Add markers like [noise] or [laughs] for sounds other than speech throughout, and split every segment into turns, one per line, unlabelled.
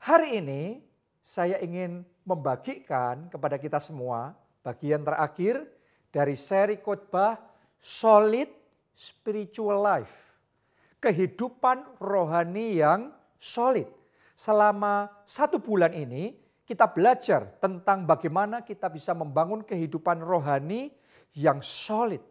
Hari ini saya ingin membagikan kepada kita semua bagian terakhir dari seri khotbah Solid Spiritual Life. Kehidupan rohani yang solid. Selama satu bulan ini kita belajar tentang bagaimana kita bisa membangun kehidupan rohani yang solid,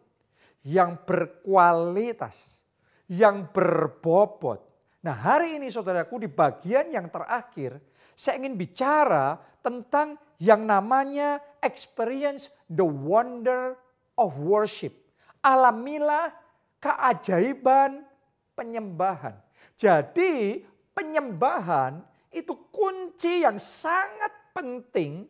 yang berkualitas, yang berbobot. Nah hari ini saudaraku di bagian yang terakhir saya ingin bicara tentang yang namanya experience the wonder of worship. Alamilah keajaiban penyembahan. Jadi penyembahan itu kunci yang sangat penting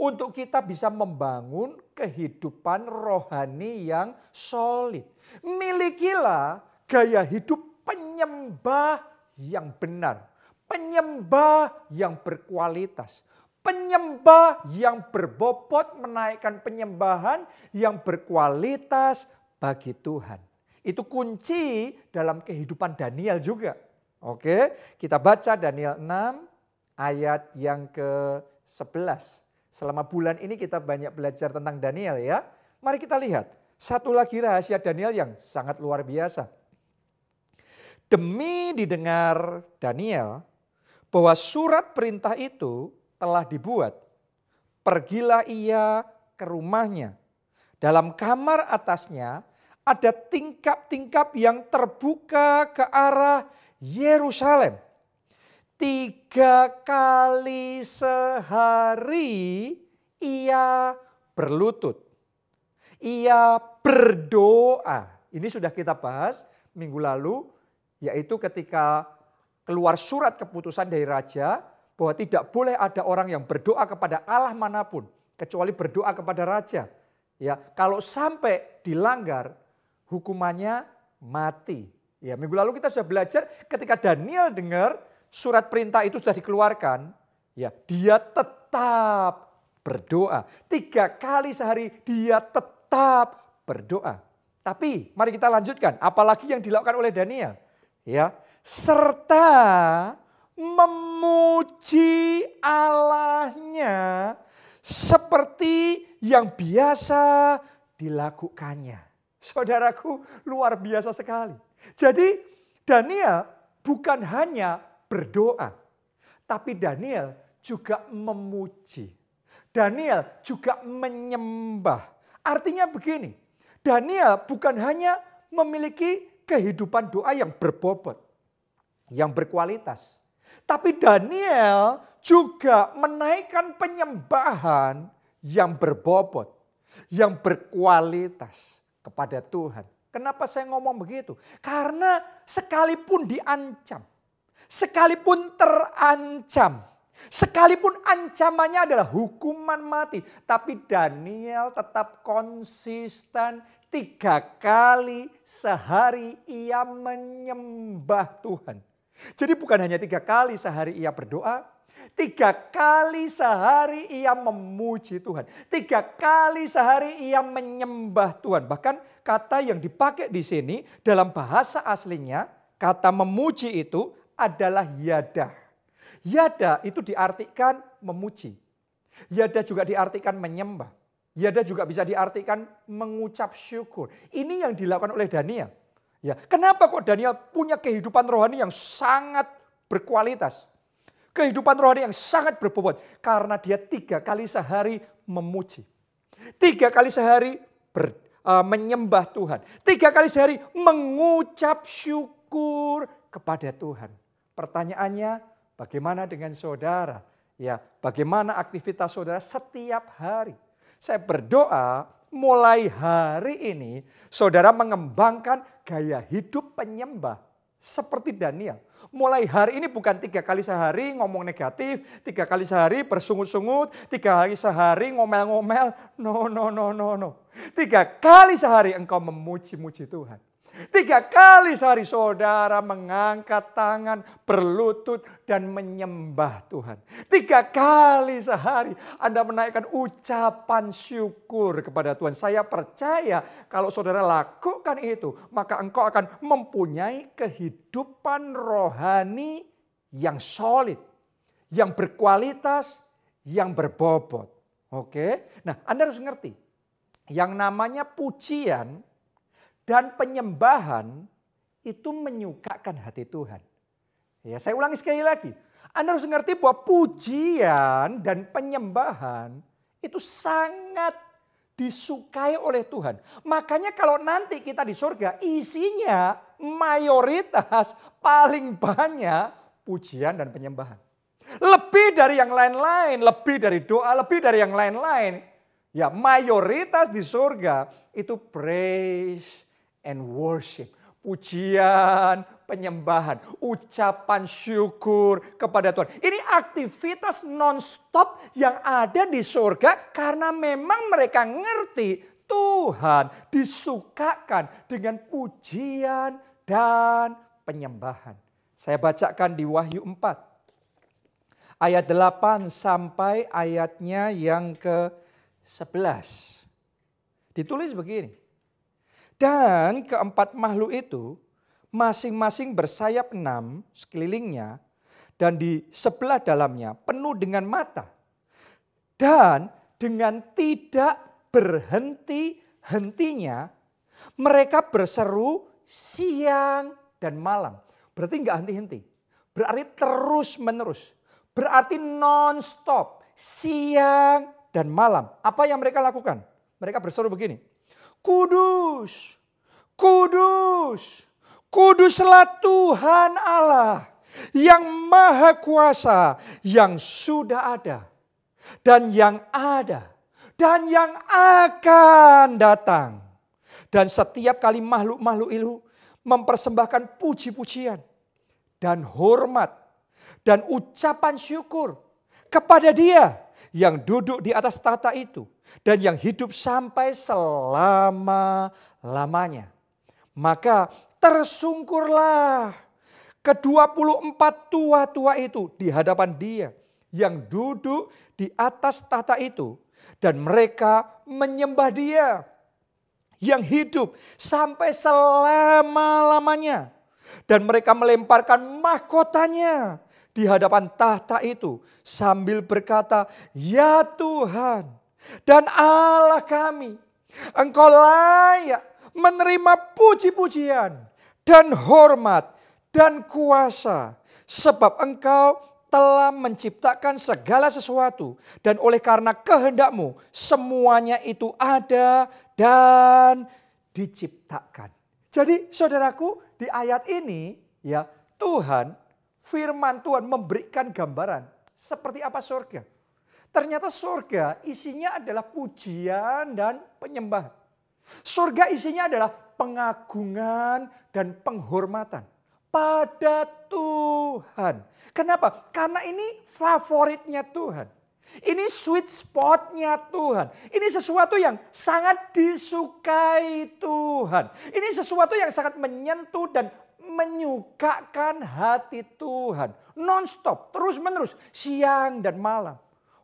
untuk kita bisa membangun kehidupan rohani yang solid. Milikilah gaya hidup penyembah yang benar, penyembah yang berkualitas, penyembah yang berbobot menaikkan penyembahan yang berkualitas bagi Tuhan. Itu kunci dalam kehidupan Daniel juga. Oke, kita baca Daniel 6 ayat yang ke-11. Selama bulan ini kita banyak belajar tentang Daniel ya. Mari kita lihat. Satu lagi rahasia Daniel yang sangat luar biasa. Demi didengar Daniel bahwa surat perintah itu telah dibuat. Pergilah ia ke rumahnya. Dalam kamar atasnya ada tingkap-tingkap yang terbuka ke arah Yerusalem. Tiga kali sehari ia berlutut. Ia berdoa. Ini sudah kita bahas minggu lalu, yaitu ketika keluar surat keputusan dari raja bahwa tidak boleh ada orang yang berdoa kepada Allah mana pun kecuali berdoa kepada raja. Ya, kalau sampai dilanggar hukumannya mati. Ya, minggu lalu kita sudah belajar ketika Daniel dengar surat perintah itu sudah dikeluarkan, ya, dia tetap berdoa. Tiga kali sehari dia tetap berdoa. Tapi mari kita lanjutkan, apalagi yang dilakukan oleh Daniel. Ya, serta memuji Allahnya seperti yang biasa dilakukannya. Saudaraku luar biasa sekali. Jadi Daniel bukan hanya berdoa, tapi Daniel juga memuji. Daniel juga menyembah. Artinya begini, Daniel bukan hanya memiliki kehidupan doa yang berbobot, yang berkualitas. Tapi Daniel juga menaikkan penyembahan yang berbobot, yang berkualitas kepada Tuhan. Kenapa saya ngomong begitu? Karena sekalipun diancam, sekalipun terancam, sekalipun ancamannya adalah hukuman mati, tapi Daniel tetap konsisten tiga kali sehari ia menyembah Tuhan. Jadi bukan hanya tiga kali sehari ia berdoa, Tiga kali sehari ia memuji Tuhan. Tiga kali sehari ia menyembah Tuhan. Bahkan kata yang dipakai di sini dalam bahasa aslinya, kata memuji itu adalah yada. Yada itu diartikan memuji. Yada juga diartikan menyembah. Yada juga bisa diartikan mengucap syukur. Ini yang dilakukan oleh Daniel. Ya, kenapa kok Daniel punya kehidupan rohani yang sangat berkualitas? Kehidupan rohani yang sangat berbobot. Karena dia tiga kali sehari memuji. Tiga kali sehari ber, uh, menyembah Tuhan. Tiga kali sehari mengucap syukur kepada Tuhan. Pertanyaannya bagaimana dengan saudara? Ya, bagaimana aktivitas saudara setiap hari? Saya berdoa mulai hari ini saudara mengembangkan gaya hidup penyembah seperti Daniel. Mulai hari ini bukan tiga kali sehari ngomong negatif, tiga kali sehari bersungut-sungut, tiga kali sehari ngomel-ngomel. No, no, no, no, no. Tiga kali sehari engkau memuji-muji Tuhan. Tiga kali sehari saudara mengangkat tangan, berlutut, dan menyembah Tuhan. Tiga kali sehari Anda menaikkan ucapan syukur kepada Tuhan. Saya percaya kalau saudara lakukan itu, maka engkau akan mempunyai kehidupan rohani yang solid, yang berkualitas, yang berbobot. Oke. Nah, Anda harus ngerti. Yang namanya pujian dan penyembahan itu menyukakan hati Tuhan. Ya, saya ulangi sekali lagi. Anda harus mengerti bahwa pujian dan penyembahan itu sangat disukai oleh Tuhan. Makanya kalau nanti kita di surga isinya mayoritas paling banyak pujian dan penyembahan. Lebih dari yang lain-lain, lebih dari doa, lebih dari yang lain-lain. Ya mayoritas di surga itu praise and worship pujian, penyembahan, ucapan syukur kepada Tuhan. Ini aktivitas non-stop yang ada di surga karena memang mereka ngerti Tuhan disukakan dengan pujian dan penyembahan. Saya bacakan di Wahyu 4 ayat 8 sampai ayatnya yang ke-11. Ditulis begini. Dan keempat makhluk itu masing-masing bersayap enam sekelilingnya dan di sebelah dalamnya penuh dengan mata. Dan dengan tidak berhenti-hentinya mereka berseru siang dan malam. Berarti nggak henti-henti. Berarti terus menerus. Berarti non-stop. Siang dan malam. Apa yang mereka lakukan? Mereka berseru begini. Kudus, kudus, kuduslah Tuhan Allah yang maha kuasa yang sudah ada dan yang ada dan yang akan datang. Dan setiap kali makhluk-makhluk itu mempersembahkan puji-pujian dan hormat dan ucapan syukur kepada dia yang duduk di atas tata itu dan yang hidup sampai selama-lamanya. Maka tersungkurlah ke-24 tua-tua itu di hadapan dia yang duduk di atas tata itu dan mereka menyembah dia yang hidup sampai selama-lamanya dan mereka melemparkan mahkotanya di hadapan tahta itu sambil berkata, "Ya Tuhan, dan Allah kami, Engkau layak menerima puji-pujian dan hormat dan kuasa sebab Engkau telah menciptakan segala sesuatu dan oleh karena kehendakmu semuanya itu ada dan diciptakan. Jadi saudaraku di ayat ini ya Tuhan firman Tuhan memberikan gambaran seperti apa surga. Ternyata surga isinya adalah pujian dan penyembahan. Surga isinya adalah pengagungan dan penghormatan pada Tuhan. Kenapa? Karena ini favoritnya Tuhan. Ini sweet spotnya Tuhan. Ini sesuatu yang sangat disukai Tuhan. Ini sesuatu yang sangat menyentuh dan menyukakan hati Tuhan. Non-stop, terus-menerus, siang dan malam.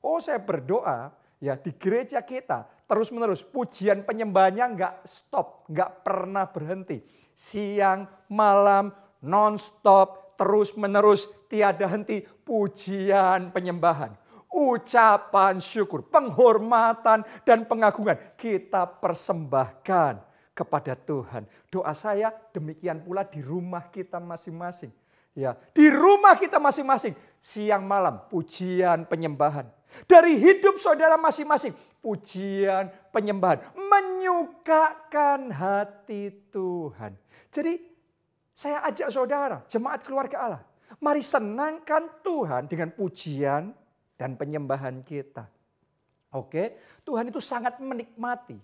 Oh saya berdoa ya di gereja kita terus-menerus pujian penyembahnya nggak stop, nggak pernah berhenti. Siang, malam, non-stop, terus-menerus, tiada henti pujian penyembahan. Ucapan syukur, penghormatan dan pengagungan kita persembahkan kepada Tuhan. Doa saya demikian pula di rumah kita masing-masing. Ya, di rumah kita masing-masing siang malam pujian penyembahan. Dari hidup saudara masing-masing, pujian, penyembahan, menyukakan hati Tuhan. Jadi saya ajak saudara, jemaat keluarga Allah, mari senangkan Tuhan dengan pujian dan penyembahan kita. Oke, Tuhan itu sangat menikmati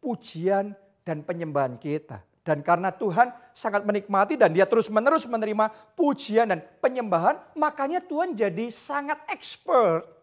pujian dan penyembahan kita. Dan karena Tuhan sangat menikmati dan dia terus menerus menerima pujian dan penyembahan, makanya Tuhan jadi sangat expert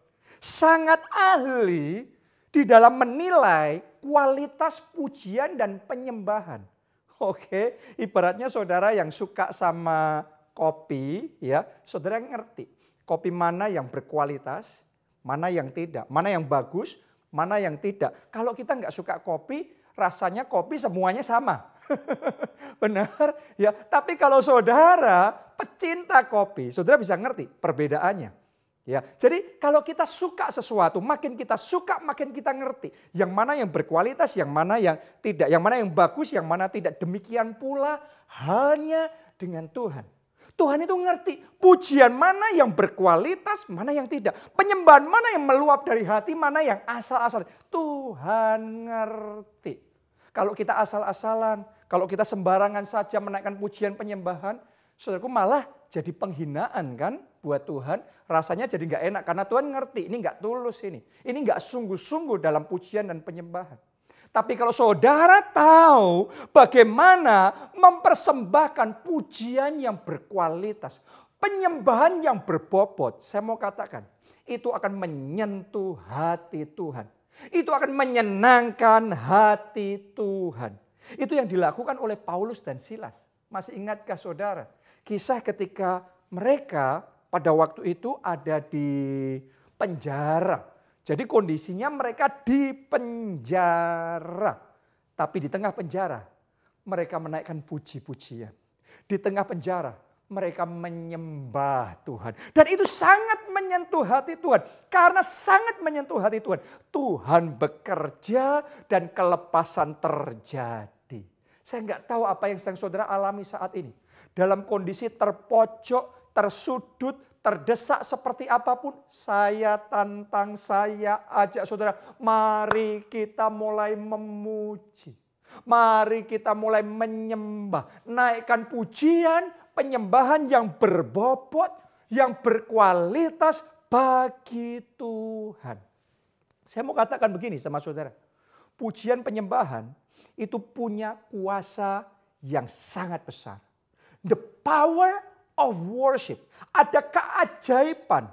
sangat ahli di dalam menilai kualitas pujian dan penyembahan. [laughs] Oke, ibaratnya saudara yang suka sama kopi, ya, saudara ngerti kopi mana yang berkualitas, mana yang tidak, mana yang bagus, mana yang tidak. Kalau kita nggak suka kopi, rasanya kopi semuanya sama. [laughs] Benar? Ya, tapi kalau saudara pecinta kopi, saudara bisa ngerti perbedaannya. Ya, jadi kalau kita suka sesuatu, makin kita suka, makin kita ngerti. Yang mana yang berkualitas, yang mana yang tidak. Yang mana yang bagus, yang mana tidak. Demikian pula halnya dengan Tuhan. Tuhan itu ngerti pujian mana yang berkualitas, mana yang tidak. Penyembahan mana yang meluap dari hati, mana yang asal-asal. Tuhan ngerti. Kalau kita asal-asalan, kalau kita sembarangan saja menaikkan pujian penyembahan, saudaraku malah jadi penghinaan kan buat Tuhan. Rasanya jadi nggak enak karena Tuhan ngerti ini nggak tulus ini. Ini nggak sungguh-sungguh dalam pujian dan penyembahan. Tapi kalau saudara tahu bagaimana mempersembahkan pujian yang berkualitas, penyembahan yang berbobot, saya mau katakan, itu akan menyentuh hati Tuhan. Itu akan menyenangkan hati Tuhan. Itu yang dilakukan oleh Paulus dan Silas. Masih ingatkah saudara? Kisah ketika mereka pada waktu itu ada di penjara. Jadi kondisinya mereka di penjara. Tapi di tengah penjara mereka menaikkan puji-pujian. Di tengah penjara mereka menyembah Tuhan. Dan itu sangat menyentuh hati Tuhan. Karena sangat menyentuh hati Tuhan. Tuhan bekerja dan kelepasan terjadi. Saya nggak tahu apa yang sedang saudara alami saat ini dalam kondisi terpojok, tersudut, terdesak seperti apa pun, saya tantang, saya ajak saudara, mari kita mulai memuji. Mari kita mulai menyembah, naikkan pujian, penyembahan yang berbobot, yang berkualitas bagi Tuhan. Saya mau katakan begini sama saudara. Pujian penyembahan itu punya kuasa yang sangat besar the power of worship. Ada keajaiban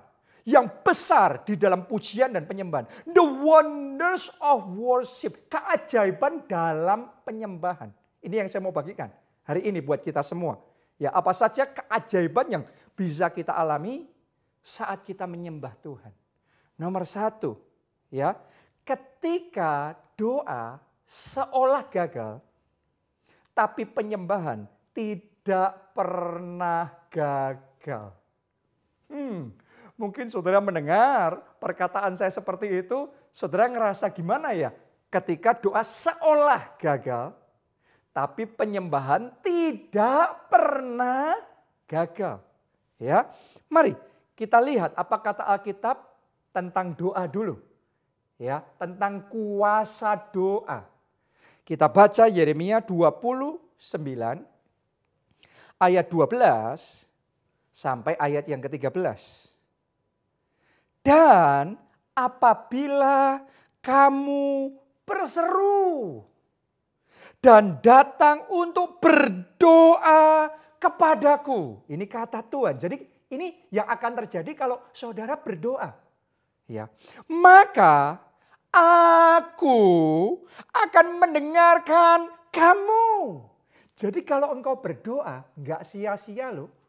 yang besar di dalam pujian dan penyembahan. The wonders of worship. Keajaiban dalam penyembahan. Ini yang saya mau bagikan hari ini buat kita semua. Ya, apa saja keajaiban yang bisa kita alami saat kita menyembah Tuhan. Nomor satu, ya, ketika doa seolah gagal, tapi penyembahan tidak pernah gagal. Hmm, mungkin saudara mendengar perkataan saya seperti itu, saudara ngerasa gimana ya? Ketika doa seolah gagal, tapi penyembahan tidak pernah gagal. Ya, mari kita lihat apa kata Alkitab tentang doa dulu. Ya, tentang kuasa doa. Kita baca Yeremia 29 ayat 12 sampai ayat yang ke-13. Dan apabila kamu berseru dan datang untuk berdoa kepadaku. Ini kata Tuhan. Jadi ini yang akan terjadi kalau saudara berdoa. Ya. Maka aku akan mendengarkan kamu. Jadi kalau engkau berdoa, nggak sia-sia loh.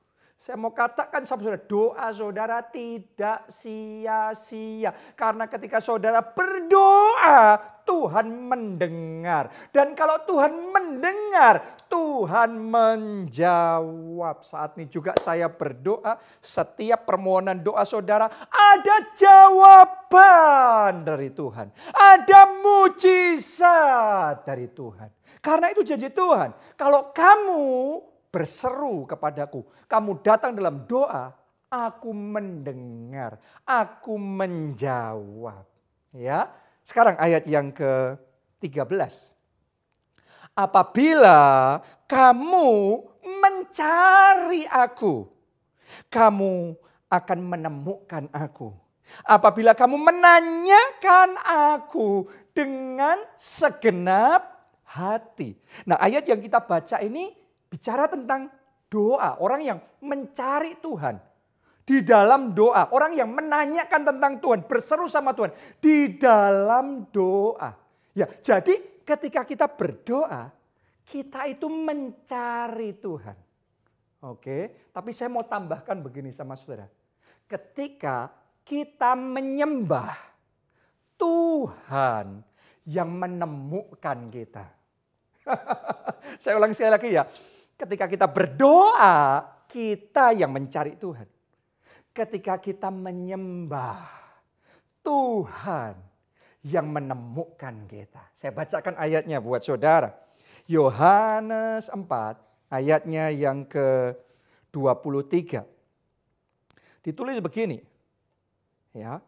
Saya mau katakan sama saudara, doa saudara tidak sia-sia. Karena ketika saudara berdoa, Tuhan mendengar. Dan kalau Tuhan mendengar, Tuhan menjawab. Saat ini juga saya berdoa, setiap permohonan doa saudara ada jawaban dari Tuhan. Ada mujizat dari Tuhan. Karena itu janji Tuhan. Kalau kamu berseru kepadaku, kamu datang dalam doa, aku mendengar, aku menjawab. Ya. Sekarang ayat yang ke-13. Apabila kamu mencari aku, kamu akan menemukan aku. Apabila kamu menanyakan aku dengan segenap hati. Nah ayat yang kita baca ini bicara tentang doa. Orang yang mencari Tuhan. Di dalam doa. Orang yang menanyakan tentang Tuhan. Berseru sama Tuhan. Di dalam doa. Ya, jadi ketika kita berdoa. Kita itu mencari Tuhan. Oke, tapi saya mau tambahkan begini sama saudara. Ketika kita menyembah Tuhan yang menemukan kita. [laughs] saya ulang sekali lagi ya. Ketika kita berdoa, kita yang mencari Tuhan. ketika kita menyembah Tuhan yang menemukan kita. Saya bacakan ayatnya buat saudara. Yohanes 4 ayatnya yang ke-23. Ditulis begini. Ya.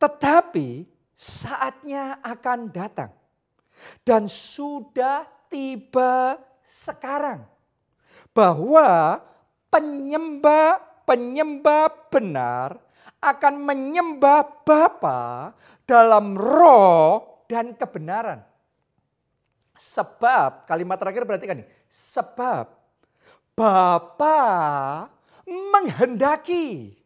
Tetapi saatnya akan datang dan sudah tiba sekarang bahwa penyembah-penyembah benar akan menyembah Bapa dalam roh dan kebenaran. Sebab, kalimat terakhir perhatikan nih. Sebab Bapa menghendaki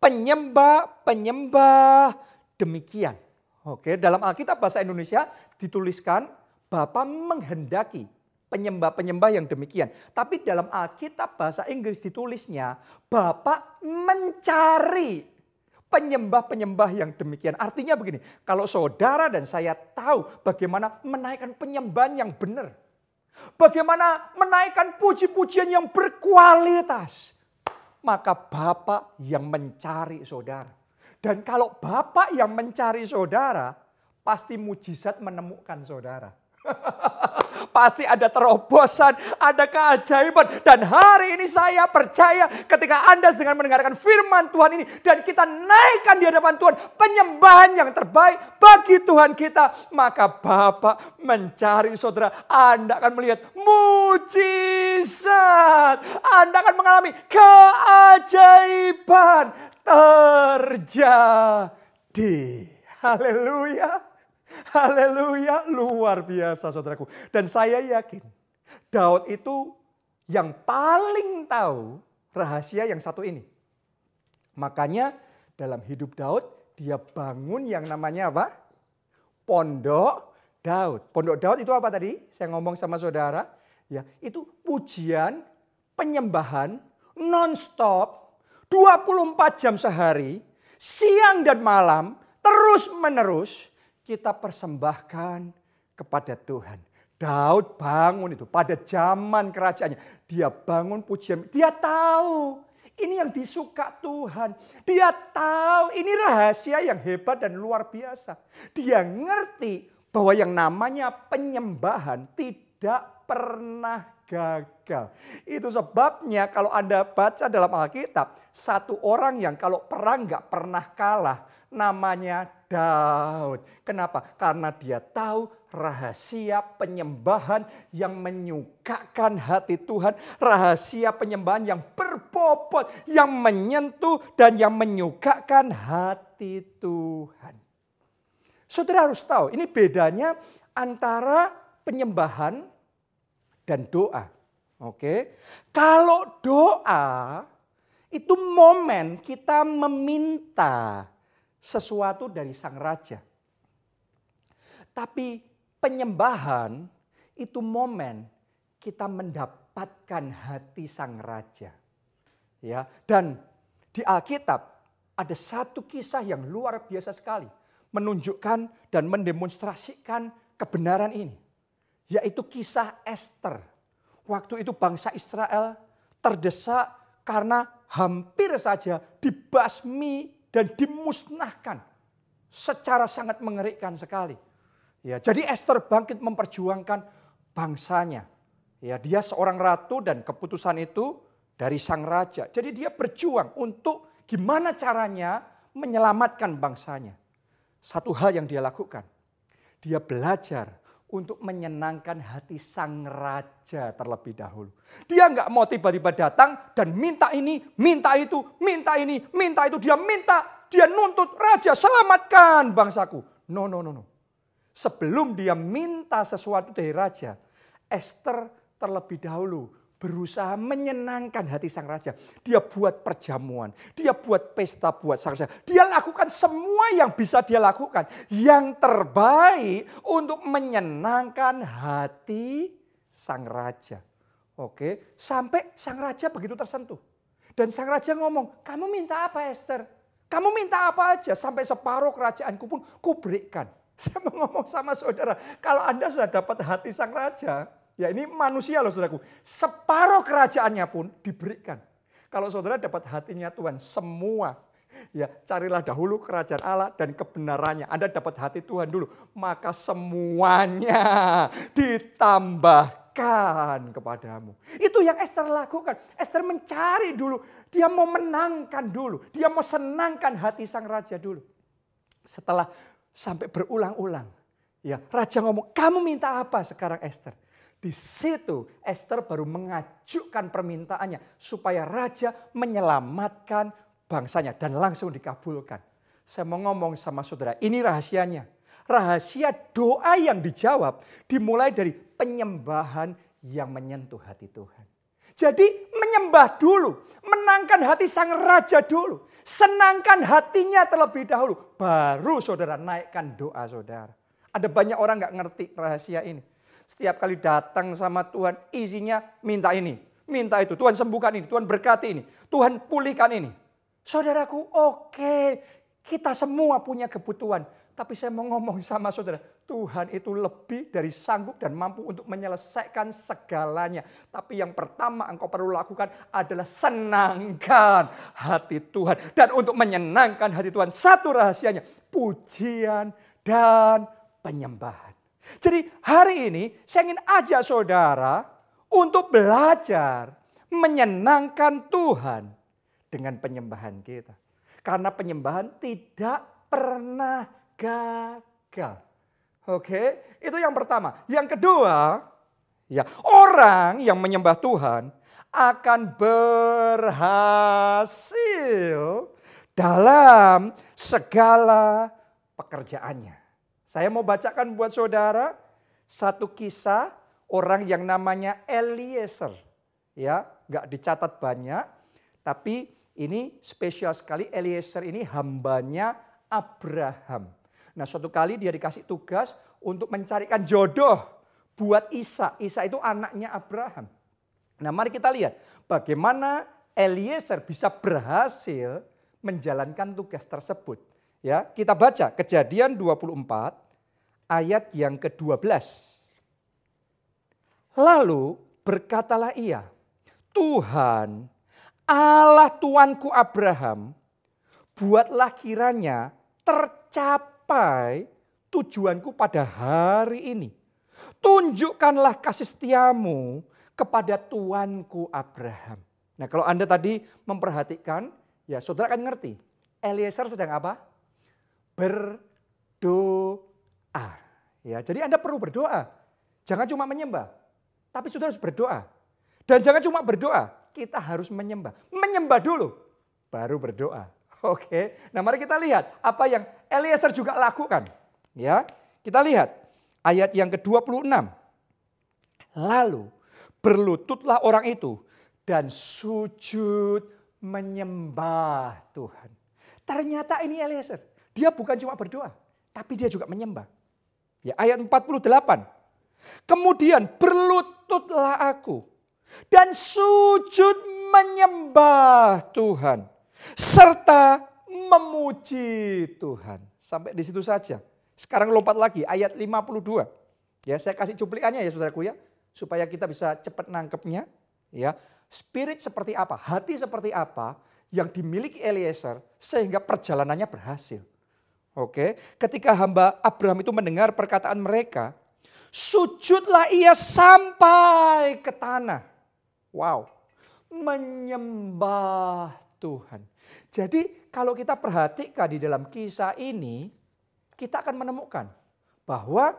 penyembah-penyembah demikian. Oke, dalam Alkitab bahasa Indonesia dituliskan Bapa menghendaki penyembah-penyembah yang demikian. Tapi dalam Alkitab bahasa Inggris ditulisnya Bapak mencari penyembah-penyembah yang demikian. Artinya begini, kalau saudara dan saya tahu bagaimana menaikkan penyembahan yang benar. Bagaimana menaikkan puji-pujian yang berkualitas. Maka Bapak yang mencari saudara. Dan kalau Bapak yang mencari saudara, pasti mujizat menemukan saudara. [laughs] Pasti ada terobosan, ada keajaiban. Dan hari ini saya percaya ketika Anda sedang mendengarkan firman Tuhan ini. Dan kita naikkan di hadapan Tuhan penyembahan yang terbaik bagi Tuhan kita. Maka Bapak mencari saudara. Anda akan melihat mujizat. Anda akan mengalami keajaiban terjadi. Haleluya. Haleluya. Luar biasa saudaraku. Dan saya yakin Daud itu yang paling tahu rahasia yang satu ini. Makanya dalam hidup Daud dia bangun yang namanya apa? Pondok Daud. Pondok Daud itu apa tadi? Saya ngomong sama saudara. Ya, itu pujian, penyembahan non-stop 24 jam sehari, siang dan malam, terus menerus kita persembahkan kepada Tuhan. Daud bangun itu pada zaman kerajaannya. Dia bangun pujian. Dia tahu ini yang disuka Tuhan. Dia tahu ini rahasia yang hebat dan luar biasa. Dia ngerti bahwa yang namanya penyembahan tidak pernah gagal. Itu sebabnya kalau Anda baca dalam Alkitab, satu orang yang kalau perang nggak pernah kalah, namanya Daud. Kenapa? Karena dia tahu rahasia penyembahan yang menyukakan hati Tuhan. Rahasia penyembahan yang berbobot, yang menyentuh dan yang menyukakan hati Tuhan. Saudara harus tahu, ini bedanya antara penyembahan dan doa. Oke. Kalau doa itu momen kita meminta sesuatu dari sang raja. Tapi penyembahan itu momen kita mendapatkan hati sang raja. Ya, dan di Alkitab ada satu kisah yang luar biasa sekali menunjukkan dan mendemonstrasikan kebenaran ini yaitu kisah Esther. Waktu itu bangsa Israel terdesak karena hampir saja dibasmi dan dimusnahkan secara sangat mengerikan sekali. Ya, jadi Esther bangkit memperjuangkan bangsanya. Ya, dia seorang ratu dan keputusan itu dari sang raja. Jadi dia berjuang untuk gimana caranya menyelamatkan bangsanya. Satu hal yang dia lakukan. Dia belajar untuk menyenangkan hati sang raja terlebih dahulu. Dia nggak mau tiba-tiba datang dan minta ini, minta itu, minta ini, minta itu. Dia minta, dia nuntut raja selamatkan bangsaku. No, no, no, no. Sebelum dia minta sesuatu dari raja, Esther terlebih dahulu berusaha menyenangkan hati sang raja. Dia buat perjamuan, dia buat pesta buat sang raja. Dia lakukan semua yang bisa dia lakukan. Yang terbaik untuk menyenangkan hati sang raja. Oke, sampai sang raja begitu tersentuh. Dan sang raja ngomong, kamu minta apa Esther? Kamu minta apa aja sampai separuh kerajaanku pun kuberikan. [laughs] Saya mau ngomong sama saudara, kalau Anda sudah dapat hati sang raja, Ya ini manusia loh saudaraku. Separuh kerajaannya pun diberikan. Kalau saudara dapat hatinya Tuhan, semua ya carilah dahulu kerajaan Allah dan kebenarannya. Anda dapat hati Tuhan dulu, maka semuanya ditambahkan kepadamu. Itu yang Esther lakukan. Esther mencari dulu, dia mau menangkan dulu, dia mau senangkan hati sang raja dulu. Setelah sampai berulang-ulang, ya raja ngomong, "Kamu minta apa sekarang Esther?" Di situ Esther baru mengajukan permintaannya supaya raja menyelamatkan bangsanya dan langsung dikabulkan. Saya mau ngomong sama saudara, ini rahasianya. Rahasia doa yang dijawab dimulai dari penyembahan yang menyentuh hati Tuhan. Jadi menyembah dulu, menangkan hati sang raja dulu. Senangkan hatinya terlebih dahulu. Baru saudara naikkan doa saudara. Ada banyak orang nggak ngerti rahasia ini. Setiap kali datang sama Tuhan, isinya minta ini, minta itu. Tuhan sembuhkan ini, Tuhan berkati ini, Tuhan pulihkan ini. Saudaraku, oke, kita semua punya kebutuhan. Tapi saya mau ngomong sama saudara, Tuhan itu lebih dari sanggup dan mampu untuk menyelesaikan segalanya. Tapi yang pertama engkau perlu lakukan adalah senangkan hati Tuhan. Dan untuk menyenangkan hati Tuhan, satu rahasianya, pujian dan penyembahan. Jadi hari ini saya ingin ajak saudara untuk belajar menyenangkan Tuhan dengan penyembahan kita. Karena penyembahan tidak pernah gagal. Oke, itu yang pertama. Yang kedua, ya orang yang menyembah Tuhan akan berhasil dalam segala pekerjaannya. Saya mau bacakan buat saudara satu kisah orang yang namanya Eliezer. Ya, nggak dicatat banyak, tapi ini spesial sekali Eliezer ini hambanya Abraham. Nah suatu kali dia dikasih tugas untuk mencarikan jodoh buat Isa. Isa itu anaknya Abraham. Nah mari kita lihat bagaimana Eliezer bisa berhasil menjalankan tugas tersebut. Ya, kita baca Kejadian 24 ayat yang ke-12. Lalu berkatalah ia, Tuhan Allah Tuanku Abraham, buatlah kiranya tercapai tujuanku pada hari ini. Tunjukkanlah kasih setiamu kepada Tuanku Abraham. Nah kalau Anda tadi memperhatikan, ya saudara akan ngerti. Eliezer sedang apa? Berdoa berdoa. Ya, jadi Anda perlu berdoa. Jangan cuma menyembah, tapi sudah harus berdoa. Dan jangan cuma berdoa, kita harus menyembah. Menyembah dulu, baru berdoa. [laughs] Oke, nah mari kita lihat apa yang Eliezer juga lakukan. Ya, kita lihat ayat yang ke-26. Lalu berlututlah orang itu dan sujud menyembah Tuhan. Ternyata ini Eliezer, dia bukan cuma berdoa, tapi dia juga menyembah. Ya, ayat 48. Kemudian berlututlah aku dan sujud menyembah Tuhan serta memuji Tuhan. Sampai di situ saja. Sekarang lompat lagi ayat 52. Ya, saya kasih cuplikannya ya Saudaraku ya supaya kita bisa cepat nangkepnya ya. Spirit seperti apa, hati seperti apa yang dimiliki Eliezer sehingga perjalanannya berhasil. Oke, ketika hamba Abraham itu mendengar perkataan mereka, sujudlah ia sampai ke tanah. Wow, menyembah Tuhan. Jadi kalau kita perhatikan di dalam kisah ini, kita akan menemukan bahwa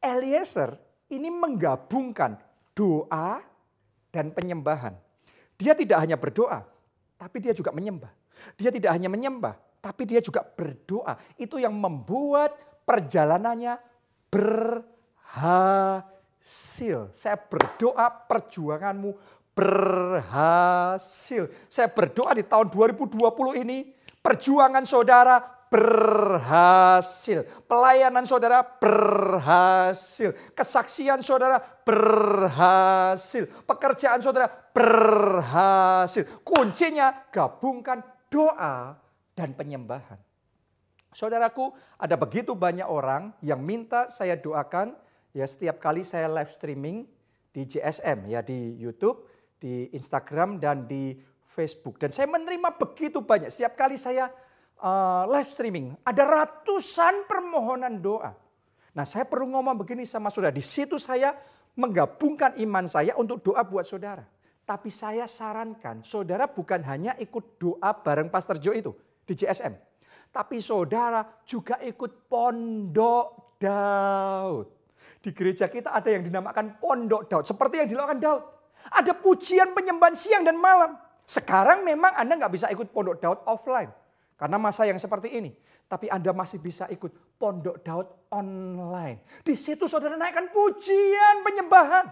Eliezer ini menggabungkan doa dan penyembahan. Dia tidak hanya berdoa, tapi dia juga menyembah. Dia tidak hanya menyembah, tapi dia juga berdoa. Itu yang membuat perjalanannya berhasil. Saya berdoa perjuanganmu berhasil. Saya berdoa di tahun 2020 ini perjuangan saudara berhasil. Pelayanan saudara berhasil. Kesaksian saudara berhasil. Pekerjaan saudara berhasil. Kuncinya gabungkan doa dan penyembahan. Saudaraku, ada begitu banyak orang yang minta saya doakan ya setiap kali saya live streaming di JSM ya di YouTube, di Instagram dan di Facebook. Dan saya menerima begitu banyak. Setiap kali saya uh, live streaming, ada ratusan permohonan doa. Nah saya perlu ngomong begini sama saudara. Di situ saya menggabungkan iman saya untuk doa buat saudara. Tapi saya sarankan saudara bukan hanya ikut doa bareng Pastor Joe itu di JSM. Tapi saudara juga ikut pondok Daud. Di gereja kita ada yang dinamakan pondok Daud. Seperti yang dilakukan Daud. Ada pujian penyembahan siang dan malam. Sekarang memang Anda nggak bisa ikut pondok Daud offline. Karena masa yang seperti ini. Tapi Anda masih bisa ikut pondok Daud online. Di situ saudara naikkan pujian penyembahan.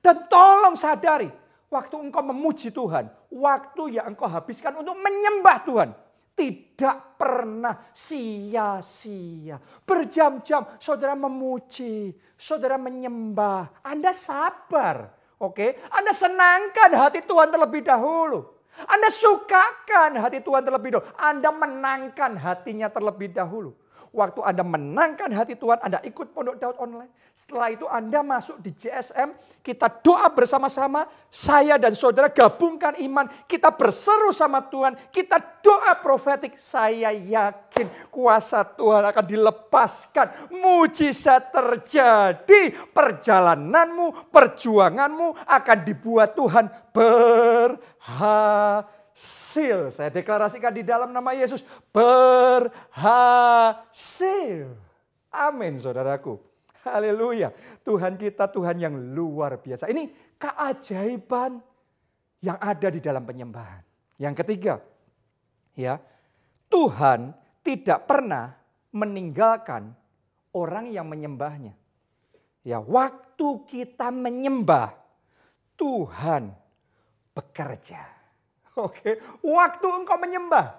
Dan tolong sadari, waktu engkau memuji Tuhan, waktu yang engkau habiskan untuk menyembah Tuhan, tidak pernah sia-sia. Berjam-jam saudara memuji, saudara menyembah. Anda sabar, oke? Anda senangkan hati Tuhan terlebih dahulu. Anda sukakan hati Tuhan terlebih dahulu. Anda menangkan hatinya terlebih dahulu. Waktu Anda menangkan hati Tuhan, Anda ikut Pondok Daud online. Setelah itu Anda masuk di JSM, kita doa bersama-sama, saya dan saudara gabungkan iman, kita berseru sama Tuhan, kita doa profetik. Saya yakin kuasa Tuhan akan dilepaskan, mujizat terjadi, perjalananmu, perjuanganmu akan dibuat Tuhan berhasil berhasil. Saya deklarasikan di dalam nama Yesus, berhasil. Amin saudaraku. Haleluya. Tuhan kita Tuhan yang luar biasa. Ini keajaiban yang ada di dalam penyembahan. Yang ketiga, ya, Tuhan tidak pernah meninggalkan orang yang menyembahnya. Ya, waktu kita menyembah, Tuhan bekerja. Oke, waktu engkau menyembah,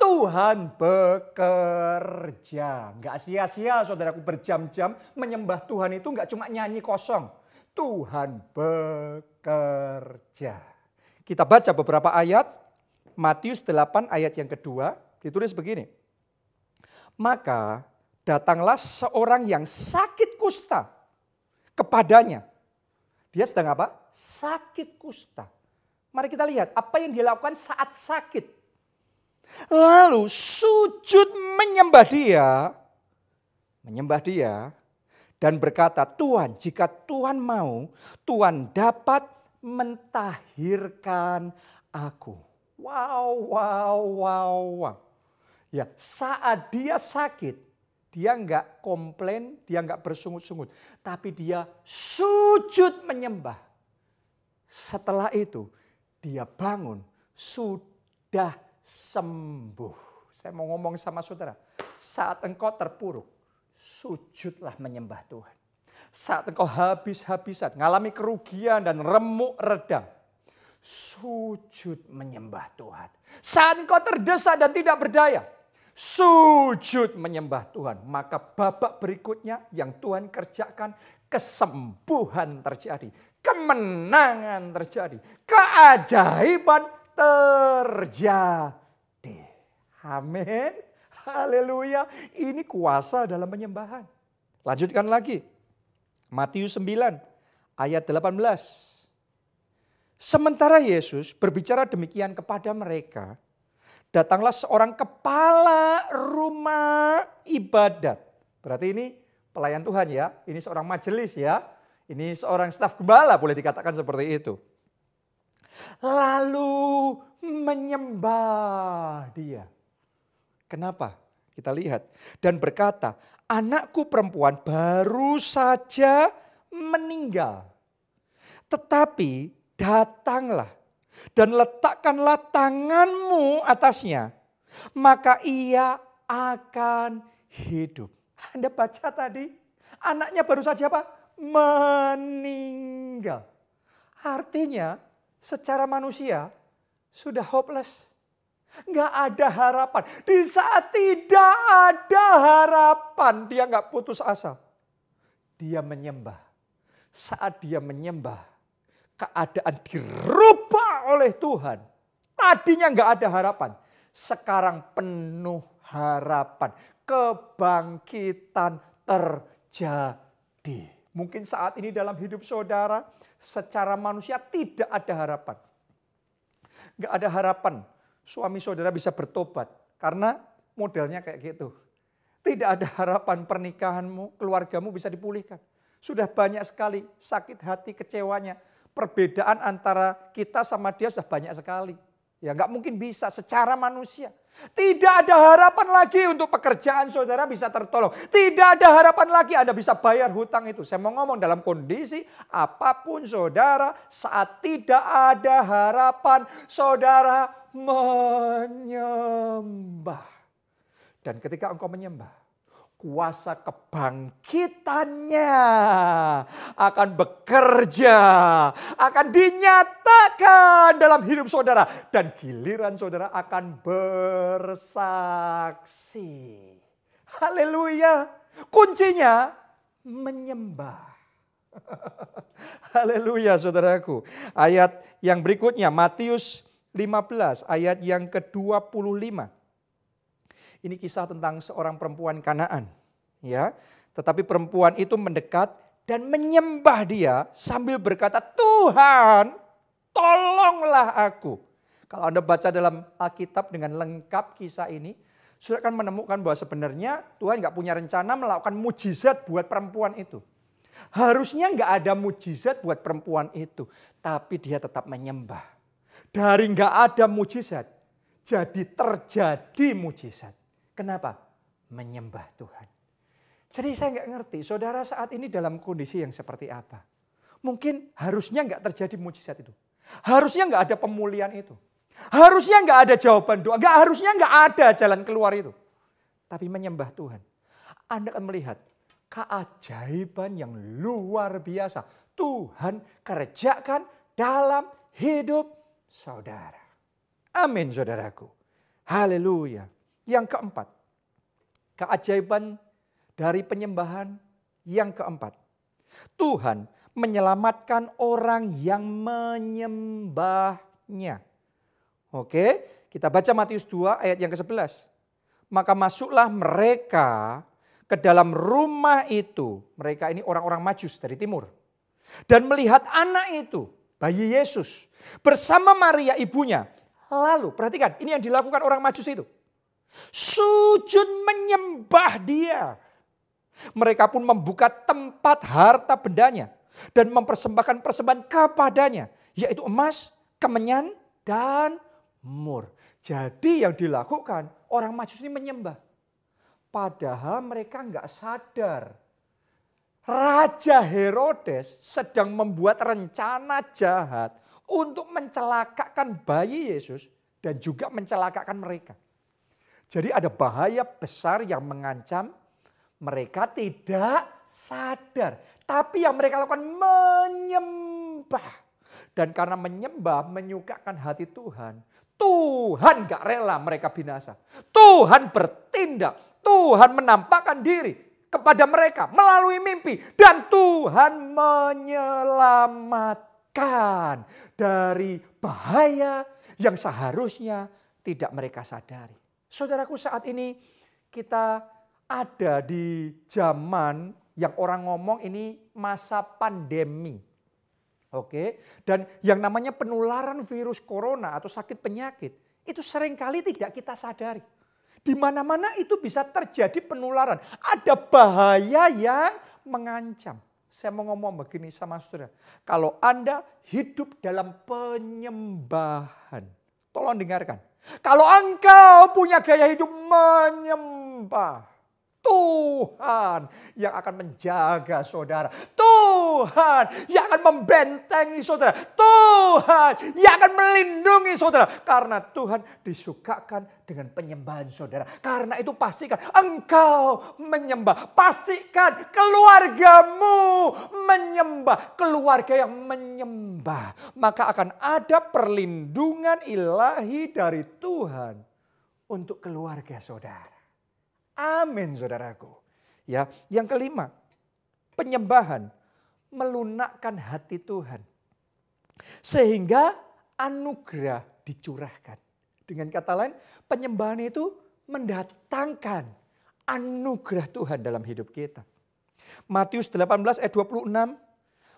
Tuhan bekerja. Enggak sia-sia saudaraku berjam-jam menyembah Tuhan itu enggak cuma nyanyi kosong. Tuhan bekerja. Kita baca beberapa ayat. Matius 8 ayat yang kedua ditulis begini. Maka datanglah seorang yang sakit kusta kepadanya. Dia sedang apa? Sakit kusta. Mari kita lihat apa yang dilakukan saat sakit. Lalu sujud menyembah dia, menyembah dia dan berkata, "Tuhan, jika Tuhan mau, Tuhan dapat mentahirkan aku." Wow, wow, wow, wow. Ya, saat dia sakit, dia enggak komplain, dia enggak bersungut-sungut, tapi dia sujud menyembah. Setelah itu, dia bangun sudah sembuh. Saya mau ngomong sama saudara, saat engkau terpuruk, sujudlah menyembah Tuhan. Saat engkau habis-habisan, ngalami kerugian dan remuk redam, sujud menyembah Tuhan. Saat engkau terdesak dan tidak berdaya, sujud menyembah Tuhan. Maka babak berikutnya yang Tuhan kerjakan, kesembuhan terjadi kemenangan terjadi, keajaiban terjadi. Amin. Haleluya. Ini kuasa dalam penyembahan. Lanjutkan lagi. Matius 9 ayat 18. Sementara Yesus berbicara demikian kepada mereka, datanglah seorang kepala rumah ibadat. Berarti ini pelayan Tuhan ya, ini seorang majelis ya ini seorang staf gembala boleh dikatakan seperti itu. Lalu menyembah dia. Kenapa? Kita lihat. Dan berkata, anakku perempuan baru saja meninggal. Tetapi datanglah dan letakkanlah tanganmu atasnya. Maka ia akan hidup. Anda baca tadi, anaknya baru saja apa? Meninggal. Artinya secara manusia sudah hopeless. Nggak ada harapan. Di saat tidak ada harapan dia nggak putus asa. Dia menyembah. Saat dia menyembah keadaan dirubah oleh Tuhan. Tadinya nggak ada harapan. Sekarang penuh harapan. Kebangkitan terjadi. Mungkin saat ini dalam hidup saudara secara manusia tidak ada harapan. Nggak ada harapan suami saudara bisa bertobat karena modelnya kayak gitu. Tidak ada harapan pernikahanmu, keluargamu bisa dipulihkan. Sudah banyak sekali sakit hati, kecewanya. Perbedaan antara kita sama dia sudah banyak sekali. Ya nggak mungkin bisa secara manusia. Tidak ada harapan lagi untuk pekerjaan saudara bisa tertolong. Tidak ada harapan lagi Anda bisa bayar hutang itu. Saya mau ngomong dalam kondisi apa pun saudara saat tidak ada harapan saudara menyembah. Dan ketika engkau menyembah, kuasa kebangkitannya akan bekerja, akan dinyatakan dalam hidup saudara. Dan giliran saudara akan bersaksi. Haleluya. Kuncinya menyembah. [laughs] Haleluya saudaraku. Ayat yang berikutnya Matius 15 ayat yang ke-25. Ini kisah tentang seorang perempuan Kanaan, ya. Tetapi perempuan itu mendekat dan menyembah dia sambil berkata, "Tuhan, tolonglah aku." Kalau Anda baca dalam Alkitab dengan lengkap kisah ini, sudah akan menemukan bahwa sebenarnya Tuhan nggak punya rencana melakukan mujizat buat perempuan itu. Harusnya nggak ada mujizat buat perempuan itu, tapi dia tetap menyembah. Dari nggak ada mujizat, jadi terjadi mujizat. Kenapa? Menyembah Tuhan. Jadi saya nggak ngerti, saudara saat ini dalam kondisi yang seperti apa. Mungkin harusnya nggak terjadi mujizat itu. Harusnya nggak ada pemulihan itu. Harusnya nggak ada jawaban doa. Nggak harusnya nggak ada jalan keluar itu. Tapi menyembah Tuhan. Anda akan melihat keajaiban yang luar biasa. Tuhan kerjakan dalam hidup saudara. Amin saudaraku. Haleluya. Yang keempat, keajaiban dari penyembahan yang keempat. Tuhan menyelamatkan orang yang menyembahnya. Oke, kita baca Matius 2 ayat yang ke-11. Maka masuklah mereka ke dalam rumah itu. Mereka ini orang-orang majus dari timur. Dan melihat anak itu, bayi Yesus, bersama Maria ibunya. Lalu, perhatikan, ini yang dilakukan orang majus itu. Sujud menyembah dia. Mereka pun membuka tempat harta bendanya dan mempersembahkan persembahan kepadanya, yaitu emas, kemenyan, dan mur. Jadi yang dilakukan orang majus ini menyembah. Padahal mereka nggak sadar. Raja Herodes sedang membuat rencana jahat untuk mencelakakan bayi Yesus dan juga mencelakakan mereka. Jadi ada bahaya besar yang mengancam mereka tidak sadar. Tapi yang mereka lakukan menyembah. Dan karena menyembah menyukakan hati Tuhan. Tuhan gak rela mereka binasa. Tuhan bertindak. Tuhan menampakkan diri kepada mereka melalui mimpi. Dan Tuhan menyelamatkan dari bahaya yang seharusnya tidak mereka sadari. Saudaraku saat ini kita ada di zaman yang orang ngomong ini masa pandemi. Oke, dan yang namanya penularan virus corona atau sakit penyakit itu sering kali tidak kita sadari. Di mana-mana itu bisa terjadi penularan. Ada bahaya yang mengancam. Saya mau ngomong begini sama saudara. Kalau Anda hidup dalam penyembahan. Tolong dengarkan. Kalau engkau punya gaya hidup menyembah Tuhan yang akan menjaga saudara. Tuhan yang akan membentengi saudara. Tuhan yang akan melindungi saudara. Karena Tuhan disukakan dengan penyembahan saudara. Karena itu pastikan engkau menyembah. Pastikan keluargamu menyembah. Keluarga yang menyembah. Maka akan ada perlindungan ilahi dari Tuhan untuk keluarga saudara. Amin saudaraku. Ya, yang kelima, penyembahan melunakkan hati Tuhan. Sehingga anugerah dicurahkan. Dengan kata lain, penyembahan itu mendatangkan anugerah Tuhan dalam hidup kita. Matius 18 ayat 26,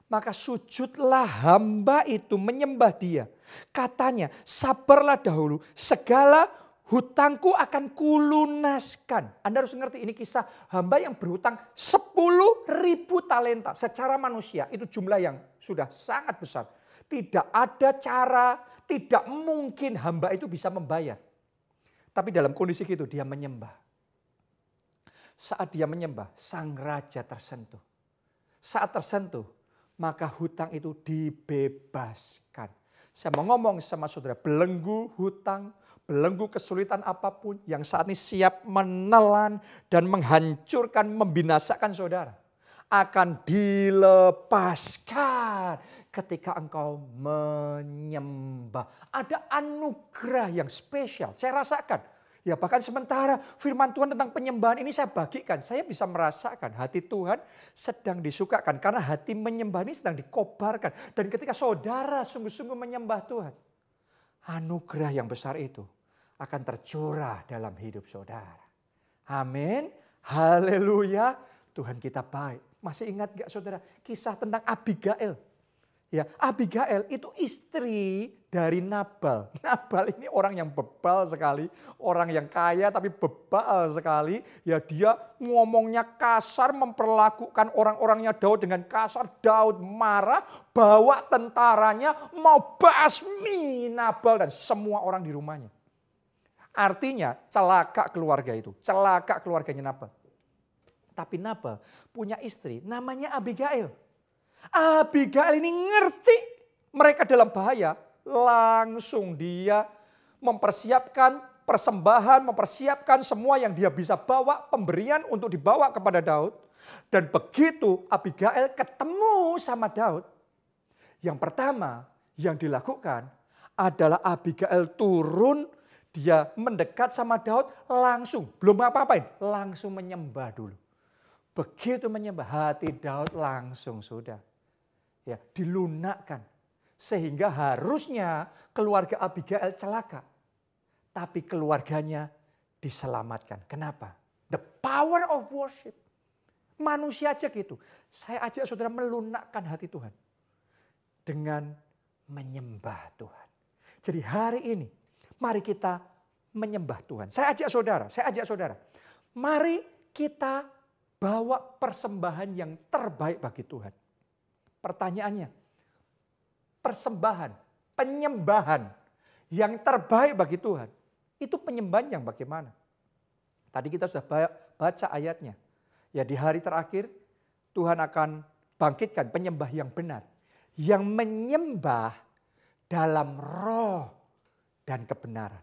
Maka sujudlah hamba itu menyembah dia. Katanya, sabarlah dahulu, segala hutangku akan kulunaskan. Anda harus mengerti ini kisah hamba yang berhutang 10 ribu talenta. Secara manusia itu jumlah yang sudah sangat besar. Tidak ada cara, tidak mungkin hamba itu bisa membayar. Tapi dalam kondisi itu dia menyembah. Saat dia menyembah, sang raja tersentuh. Saat tersentuh, maka hutang itu dibebaskan. Saya mau ngomong sama saudara, belenggu hutang, belenggu kesulitan apa pun yang saat ini siap menelan dan menghancurkan, membinasakan saudara. Akan dilepaskan ketika engkau menyembah. Ada anugerah yang spesial. Saya rasakan. Ya bahkan sementara firman Tuhan tentang penyembahan ini saya bagikan. Saya bisa merasakan hati Tuhan sedang disukakan. Karena hati menyembah ini sedang dikobarkan. Dan ketika saudara sungguh-sungguh menyembah Tuhan. Anugerah yang besar itu akan tercurah dalam hidup saudara. Amin. Haleluya. Tuhan kita baik. Masih ingat gak saudara kisah tentang Abigail? Ya, Abigail itu istri dari Nabal. [laughs] Nabal ini orang yang bebal sekali, orang yang kaya tapi bebal sekali. Ya dia ngomongnya kasar, memperlakukan orang-orangnya Daud dengan kasar. Daud marah, bawa tentaranya mau basmi Nabal dan semua orang di rumahnya. Artinya celaka keluarga itu, celaka keluarganya Nabal. Tapi Nabal punya istri namanya Abigail. Abigail ini ngerti mereka dalam bahaya. Langsung dia mempersiapkan persembahan, mempersiapkan semua yang dia bisa bawa, pemberian untuk dibawa kepada Daud. Dan begitu Abigail ketemu sama Daud, yang pertama yang dilakukan adalah Abigail turun, dia mendekat sama Daud langsung, belum apa-apain, langsung menyembah dulu. Begitu menyembah hati Daud langsung sudah ya dilunakkan. Sehingga harusnya keluarga Abigail celaka. Tapi keluarganya diselamatkan. Kenapa? The power of worship. Manusia aja gitu. Saya ajak saudara melunakkan hati Tuhan. Dengan menyembah Tuhan. Jadi hari ini mari kita menyembah Tuhan. Saya ajak saudara, saya ajak saudara. Mari kita bawa persembahan yang terbaik bagi Tuhan. Pertanyaannya, persembahan, penyembahan yang terbaik bagi Tuhan, itu penyembahan yang bagaimana? Tadi kita sudah baca ayatnya. Ya di hari terakhir Tuhan akan bangkitkan penyembah yang benar. Yang menyembah dalam roh dan kebenaran.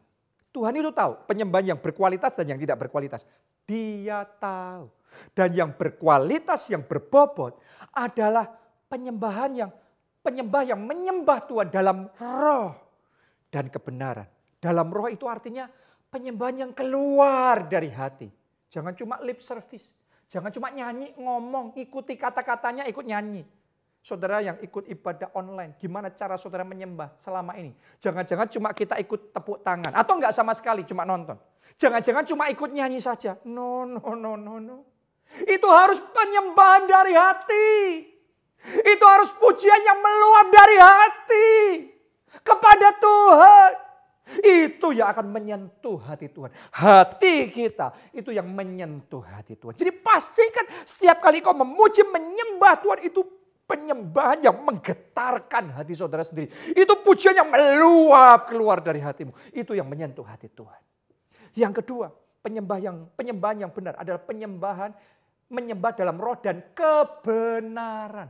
Tuhan itu tahu penyembahan yang berkualitas dan yang tidak berkualitas. Dia tahu. Dan yang berkualitas, yang berbobot adalah penyembahan yang penyembah yang menyembah Tuhan dalam roh dan kebenaran. Dalam roh itu artinya penyembahan yang keluar dari hati. Jangan cuma lip service. Jangan cuma nyanyi, ngomong, ikuti kata-katanya, ikut nyanyi. Saudara yang ikut ibadah online, gimana cara saudara menyembah selama ini? Jangan-jangan cuma kita ikut tepuk tangan. Atau enggak sama sekali, cuma nonton. Jangan-jangan cuma ikut nyanyi saja. No, no, no, no, no. Itu harus penyembahan dari hati. Itu harus pujian yang meluap dari hati kepada Tuhan. Itu yang akan menyentuh hati Tuhan. Hati kita itu yang menyentuh hati Tuhan. Jadi pastikan setiap kali kau memuji, menyembah Tuhan itu penyembahan yang menggetarkan hati saudara sendiri. Itu pujian yang meluap keluar dari hatimu. Itu yang menyentuh hati Tuhan. Yang kedua, penyembah yang penyembahan yang benar adalah penyembahan menyembah dalam roh dan kebenaran.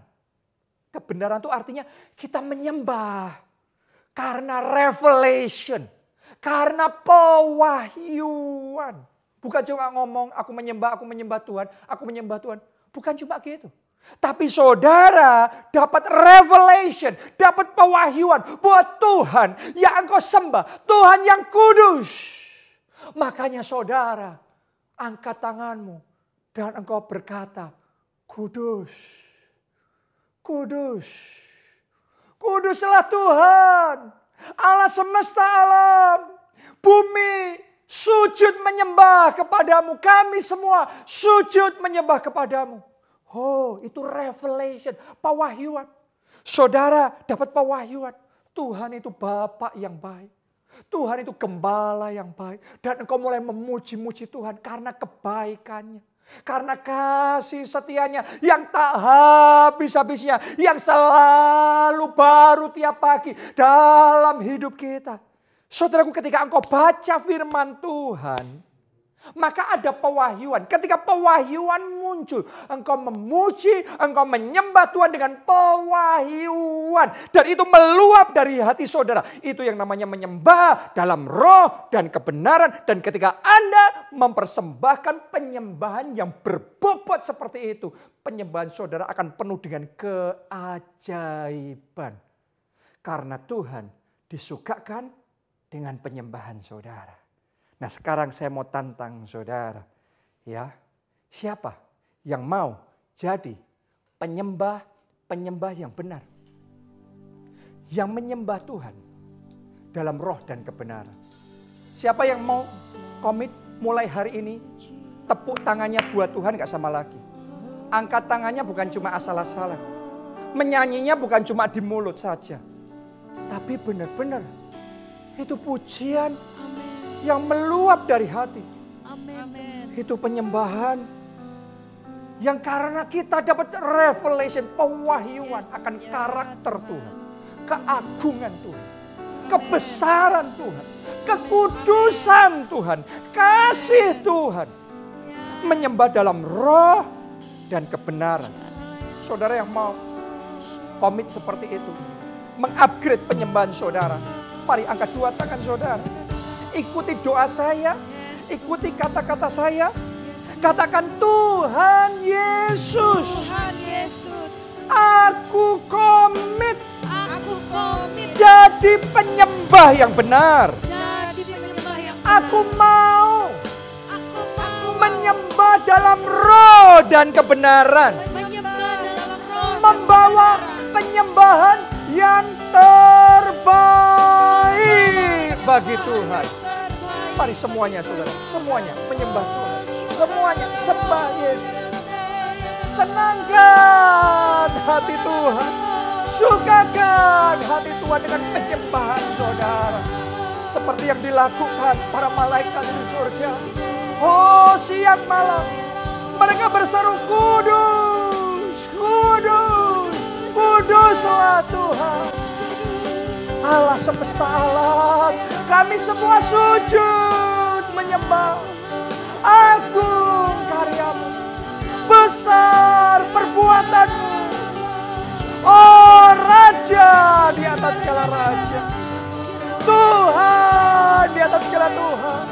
Kebenaran itu artinya kita menyembah karena revelation, karena pewahyuan. Bukan cuma ngomong aku menyembah, aku menyembah Tuhan, aku menyembah Tuhan. Bukan cuma gitu. Tapi saudara dapat revelation, dapat pewahyuan buat Tuhan yang engkau sembah, Tuhan yang kudus. Makanya saudara angkat tanganmu dan engkau berkata, kudus kudus. Kuduslah Tuhan, Allah semesta alam, bumi sujud menyembah kepadamu. Kami semua sujud menyembah kepadamu. Oh, itu revelation, pewahyuan. Saudara dapat pewahyuan. Tuhan itu Bapak yang baik. Tuhan itu gembala yang baik. Dan engkau mulai memuji-muji Tuhan karena kebaikannya. Karena kasih setianya yang tak habis-habisnya. Yang selalu baru tiap pagi dalam hidup kita. Saudaraku ketika engkau baca firman Tuhan maka ada pewahyuan. Ketika pewahyuan muncul, engkau memuji, engkau menyembah Tuhan dengan pewahyuan. Dan itu meluap dari hati saudara. Itu yang namanya menyembah dalam roh dan kebenaran. Dan ketika Anda mempersembahkan penyembahan yang berbobot seperti itu. Penyembahan saudara akan penuh dengan keajaiban. Karena Tuhan disukakan dengan penyembahan saudara. Nah sekarang saya mau tantang saudara. Ya, siapa yang mau jadi penyembah-penyembah yang benar. Yang menyembah Tuhan dalam roh dan kebenaran. Siapa yang mau komit mulai hari ini tepuk tangannya buat Tuhan gak sama lagi. Angkat tangannya bukan cuma asal-asalan. Menyanyinya bukan cuma di mulut saja. Tapi benar-benar itu pujian yang meluap dari hati. Amen. Itu penyembahan yang karena kita dapat revelation, pewahyuan yes. akan karakter Tuhan, keagungan Tuhan, kebesaran Tuhan, kekudusan Tuhan, kasih Tuhan. Menyembah dalam roh dan kebenaran. Saudara yang mau komit seperti itu, mengupgrade penyembahan saudara. Mari angkat dua tangan saudara. Ikuti doa saya, ikuti kata-kata saya. Katakan Tuhan Yesus.
Tuhan Yesus.
Aku komit.
Aku komit.
Jadi penyembah yang benar.
Jadi penyembah yang benar.
Aku mau.
Aku mau.
Menyembah dalam roh dan kebenaran.
Menyembah dalam roh.
Membawa penyembahan yang terbaik bagi Tuhan. Mari semuanya saudara, semuanya menyembah Tuhan. Semuanya sembah Yesus. Senangkan hati Tuhan. Sukakan hati Tuhan dengan penyembahan saudara. Seperti yang dilakukan para malaikat di surga. Oh siang malam. Mereka berseru kudus, kudus, kuduslah Tuhan. Allah semesta alam kami semua sujud menyembah. Agung karyamu. Besar perbuatanmu. Oh Raja di atas segala Raja. Tuhan di atas segala Tuhan.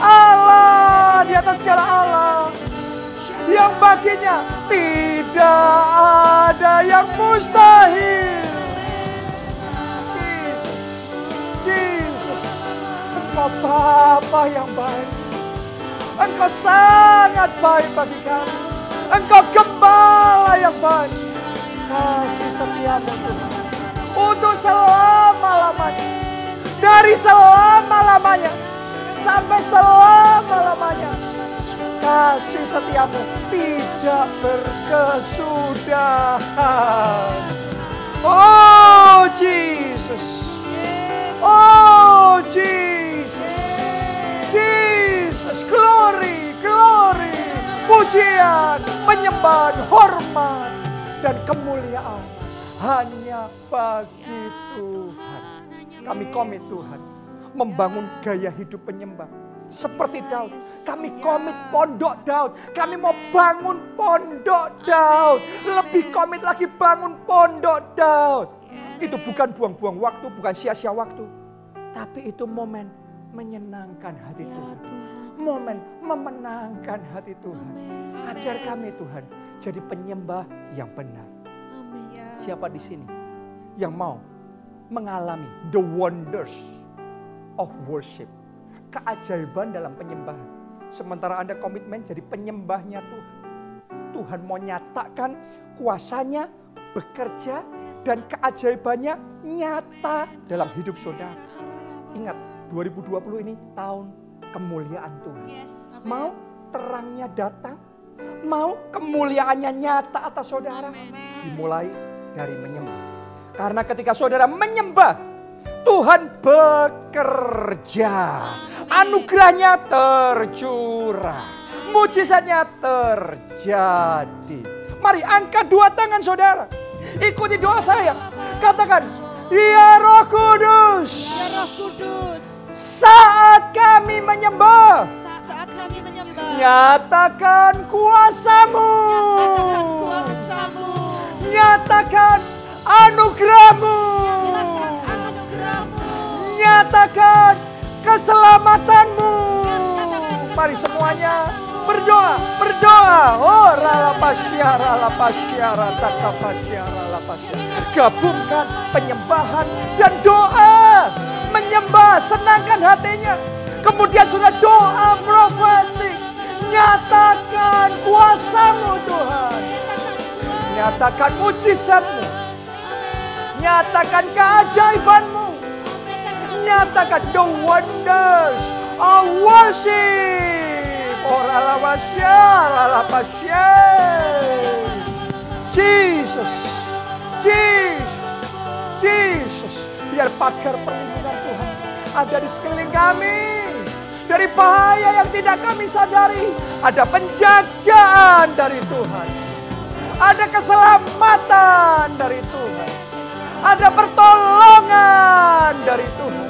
Allah di atas segala Allah. Yang baginya tidak ada yang mustahil. Engkau Bapa yang baik. Engkau sangat baik bagi kami. Engkau gembala yang baik. Kasih setiamu Tuhan. Untuk selama-lamanya. Dari selama-lamanya. Sampai selama-lamanya. Kasih setiamu tidak berkesudahan. Oh Jesus. Oh Jesus. Jesus, glory, glory, pujian, penyembahan, hormat, dan kemuliaan hanya bagi Tuhan. Kami komit Tuhan, membangun gaya hidup penyembah. Seperti Daud, kami komit pondok Daud. Kami mau bangun pondok Daud. Lebih komit lagi bangun pondok Daud. Itu bukan buang-buang waktu, bukan sia-sia waktu. Tapi itu momen menyenangkan hati ya, Tuhan. Tuhan. Momen memenangkan hati Tuhan. Amen. Ajar kami Tuhan jadi penyembah yang benar. Amen. Ya. Siapa di sini yang mau mengalami the wonders of worship. Keajaiban dalam penyembahan. Sementara Anda komitmen jadi penyembahnya Tuhan. Tuhan mau nyatakan kuasanya bekerja dan keajaibannya nyata dalam hidup saudara. Ingat, 2020 ini tahun kemuliaan Tuhan. Yes. Mau terangnya datang, mau kemuliaannya nyata atas saudara. Amen. Dimulai dari menyembah. Karena ketika saudara menyembah, Tuhan bekerja. Anugerahnya tercurah. Mujizatnya terjadi. Mari angkat dua tangan saudara. Ikuti doa saya. Katakan, Ya Roh Kudus,
Ya Roh Kudus,
saat kami menyembah,
saat kami menyembah,
nyatakan kuasamu.
katakan kuasamu,
Nyatakan anugerahmu. Nyatakan keselamatanmu. Mari semuanya berdoa, berdoa. Oh, rala pasyara, rala pasyara, taka pasyara, rala pasyara. Gabungkan penyembahan dan doa. Hatinya. Kemudian sudah doa profetik. Nyatakan kuasamu Tuhan. Nyatakan mujizatmu. Nyatakan keajaibanmu. Nyatakan the wonders of worship. Ora la pasya, la la pasya. Jesus, Jesus, Jesus. Biar pagar perlindungan ada di sekeliling kami. Dari bahaya yang tidak kami sadari, ada penjagaan dari Tuhan. Ada keselamatan dari Tuhan. Ada pertolongan dari Tuhan.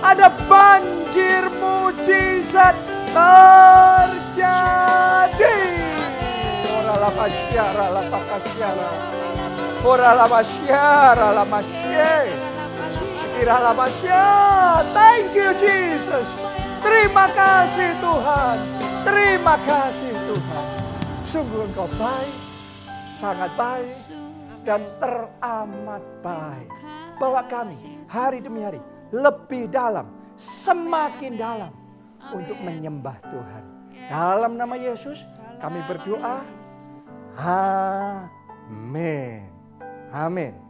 Ada banjir mujizat terjadi. Ora la pasyara la. Thank you Jesus. Terima kasih Tuhan. Terima kasih Tuhan. Sungguh engkau baik. Sangat baik dan teramat baik. Bawa kami hari demi hari lebih dalam, semakin dalam untuk menyembah Tuhan. Dalam nama Yesus kami berdoa. Amin. Amin.